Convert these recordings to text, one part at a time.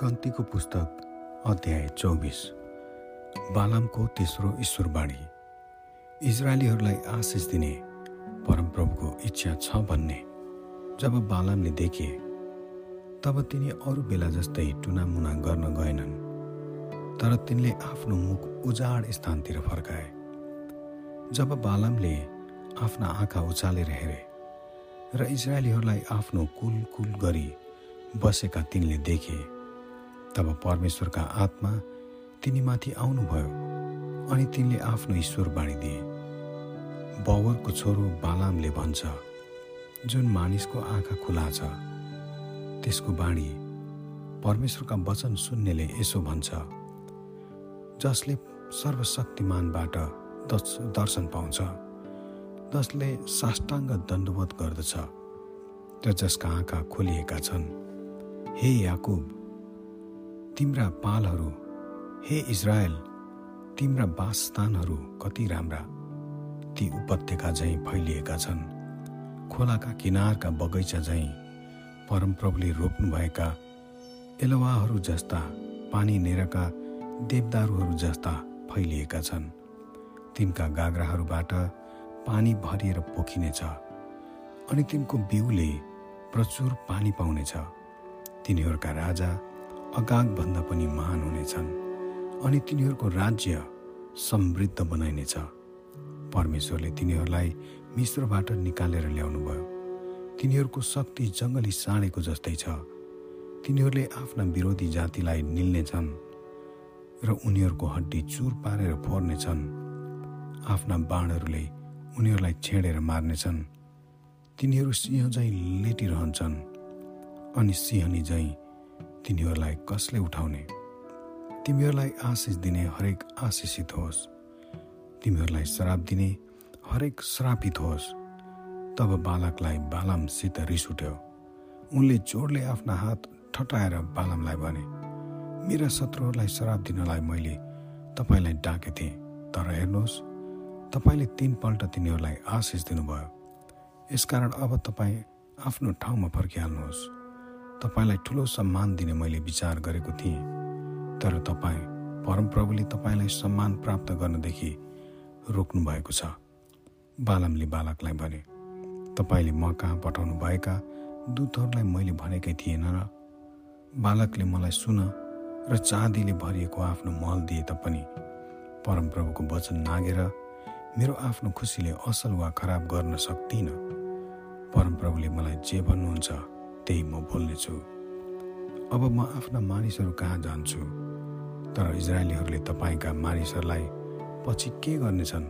गन्तीको पुस्तक अध्याय चौबिस बालामको तेस्रो ईश्वरवाणी इजरायलीहरूलाई आशिष दिने परमप्रभुको इच्छा छ भन्ने। जब बालामले देखे तब तिनी अरू बेला जस्तै टुनामुना गर्न गएनन् तर तिनले आफ्नो मुख उजाड स्थानतिर फर्काए। जब बालामले आफ्ना आँखा उचालेर हेरे र इजरायलीहरूलाई आफ्नो कुल कुल गरी बसेका तिनले देखे तब परमेश्वरका आत्मा तिनीमाथि आउनुभयो अनि तिनले आफ्नो ईश्वर बाँडिदिए। बवरको छोरो बालामले भन्छ जुन मानिसको आँखा खुला छ त्यसको बाणी परमेश्वरका वचन सुन्नेले यसो भन्छ जसले सर्वशक्तिमानबाट दर्शन पाउँछ जसले साष्टाङ्ग दण्डवत गर्दछ र जसका आँखा खोलिएका छन्। हे याकुब तिम्रा पालहरू हे इजरायल तिम्रा वासस्थानहरू कति राम्रा। ती उपत्यका झैँ फैलिएका छन्। खोलाका किनारका बगैँचा झैँ परमप्रभुले रोप्नुभएका एलवाहरू जस्ता पानी नेरका देवदारूहरू जस्ता फैलिएका छन्। तिनका गाग्राहरूबाट पानी भरिएर पोखिनेछ अनि तिनको बिउले प्रचुर पानी पाउनेछ। तिनीहरूका राजा अगागभन्दा पनि महान हुनेछन् अनि तिनीहरूको राज्य समृद्ध बनाइनेछ। परमेश्वरले तिनीहरूलाई मिश्रबाट निकालेर ल्याउनुभयो। तिनीहरूको शक्ति जङ्गली साँडेको जस्तै छ। तिनीहरूले आफ्ना विरोधी जातिलाई निल्नेछन् र उनीहरूको हड्डी चुर पारेर फोर्नेछन्। आफ्ना बाणहरूले उनीहरूलाई छेडेर मार्नेछन्। तिनीहरू सिंह झैँ लेटिरहन्छन् अनि सिंहनी झैँ तिनीहरूलाई कसले उठाउने? तिमीहरूलाई आशिष दिने हरेक आशिषित होस्। तिमीहरूलाई श्राप दिने हरेक श्रापित होस्। तब बालकलाई बालमसित रिस उठ्यो। उनले जोडले आफ्ना हात ठटाएर बालमलाई भने मेरा शत्रुहरूलाई श्राप दिनलाई मैले तपाईँलाई डाके थिएँ तर हेर्नुहोस् तपाईँले तिनपल्ट तिनीहरूलाई आशिष दिनुभयो। यसकारण अब तपाईँ आफ्नो ठाउँमा फर्किहाल्नुहोस्। तपाईँलाई ठुलो सम्मान दिने मैले विचार गरेको थिएँ। तर तपाईँ परमप्रभुले तपाईँलाई सम्मान प्राप्त गर्नदेखि रोक्नु भएको छ। बालमले बालकलाई भने तपाईँले म कहाँ पठाउनु भएका दूतहरूलाई मैले भनेकै थिएन र बालकले मलाई सुन र चाँदीले भरिएको आफ्नो मल दिए तापनि परमप्रभुको वचन नागेर मेरो आफ्नो खुसीले असल वा खराब गर्न सक्दिनँ परमप्रभुले मलाई जे भन्नुहुन्छ त्यही म बोल्नेछु। अब म आफ्ना मानिसहरू कहाँ जान्छु? तर इजरायलीहरूले तपाईँका मानिसहरूलाई पछि के गर्नेछन्?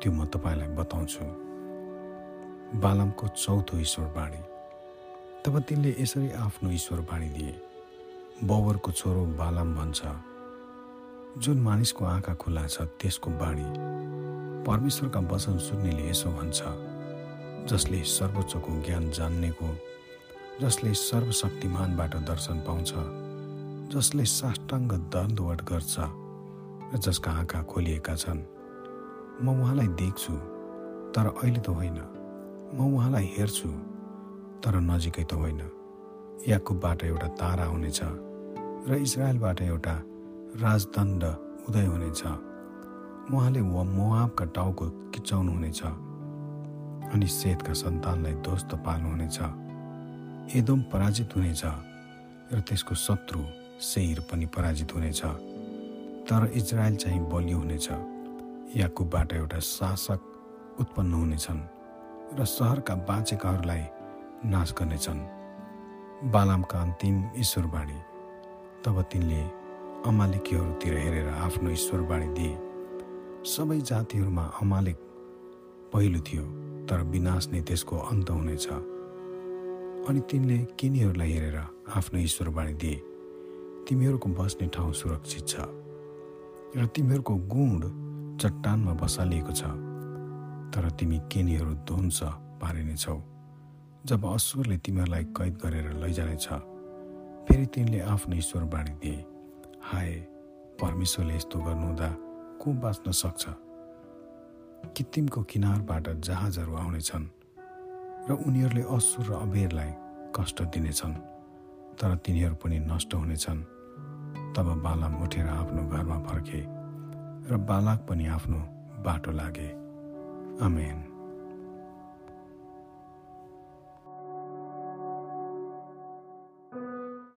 त्यो म तपाईँलाई बताउँछु। बालमको चौथो ईश्वर बाणी तब तिनले यसरी आफ्नो ईश्वर बाणी दिए। बवरको छोरो बालम भन्छ जुन मानिसको आँखा खुला छ त्यसको बाणी। परमेश्वरका वचन सुन्नेले यसो भन्छ जसले सर्वोच्चको ज्ञान जान्नेको जसले सर्वशक्तिमानबाट दर्शन पाउँछ जसले साष्टाङ्ग दण्डवट गर्छ र जसका आँखा खोलिएका छन्। म उहाँलाई देख्छु तर अहिले त होइन। म उहाँलाई हेर्छु तर नजिकै त होइन। याकुबबाट एउटा तारा हुनेछ र इजरायलबाट एउटा राजदण्ड उदय हुनेछ। उहाँले मोहाबका टाउको किचाउनु हुनेछ अनि सेतका सन्तानलाई ध्वस्त पाल्नुहुनेछ एदोम पराजित हुनेछ र त्यसको शत्रु सेर पनि पराजित हुनेछ। तर इजरायल चाहिँ बलियो हुनेछ। याकुबबाट एउटा शासक उत्पन्न हुनेछन् र सहरका बाँचेकाहरूलाई नाश गर्नेछन्। बालामका अन्तिम ईश्वरवाणी तब तिनले अमालिकीहरूतिर हेरेर आफ्नो ईश्वरवाणी दिए। सबै जातिहरूमा अमालिक पहिलो थियो तर विनाश नै त्यसको अन्त हुनेछ। अनि तिनले किनीहरूलाई हेरेर आफ्नो ईश्वरवाणी दिए। तिमीहरूको बस्ने ठाउँ सुरक्षित छ र तिमीहरूको गुण चट्टानमा बसालिएको छ। तर तिमी केनीहरू ध्वंस पारिनेछौ जब असुरले तिमीहरूलाई कैद गरेर लैजानेछ फेरि तिनले आफ्नो ईश्वरवाणी दिए। हाय परमेश्वरले यस्तो गर्नुहुँदा को बाँच्न सक्छ? कितिमको किनारबाट जहाजहरू आउनेछन्? र उनीहरूले असुर र अबेरलाई कष्ट दिनेछन् तर तिनीहरू पनि नष्ट हुनेछन्। तब बालाम उठेर आफ्नो घरमा फर्के र बालक पनि आफ्नो बाटो लागे। अमेन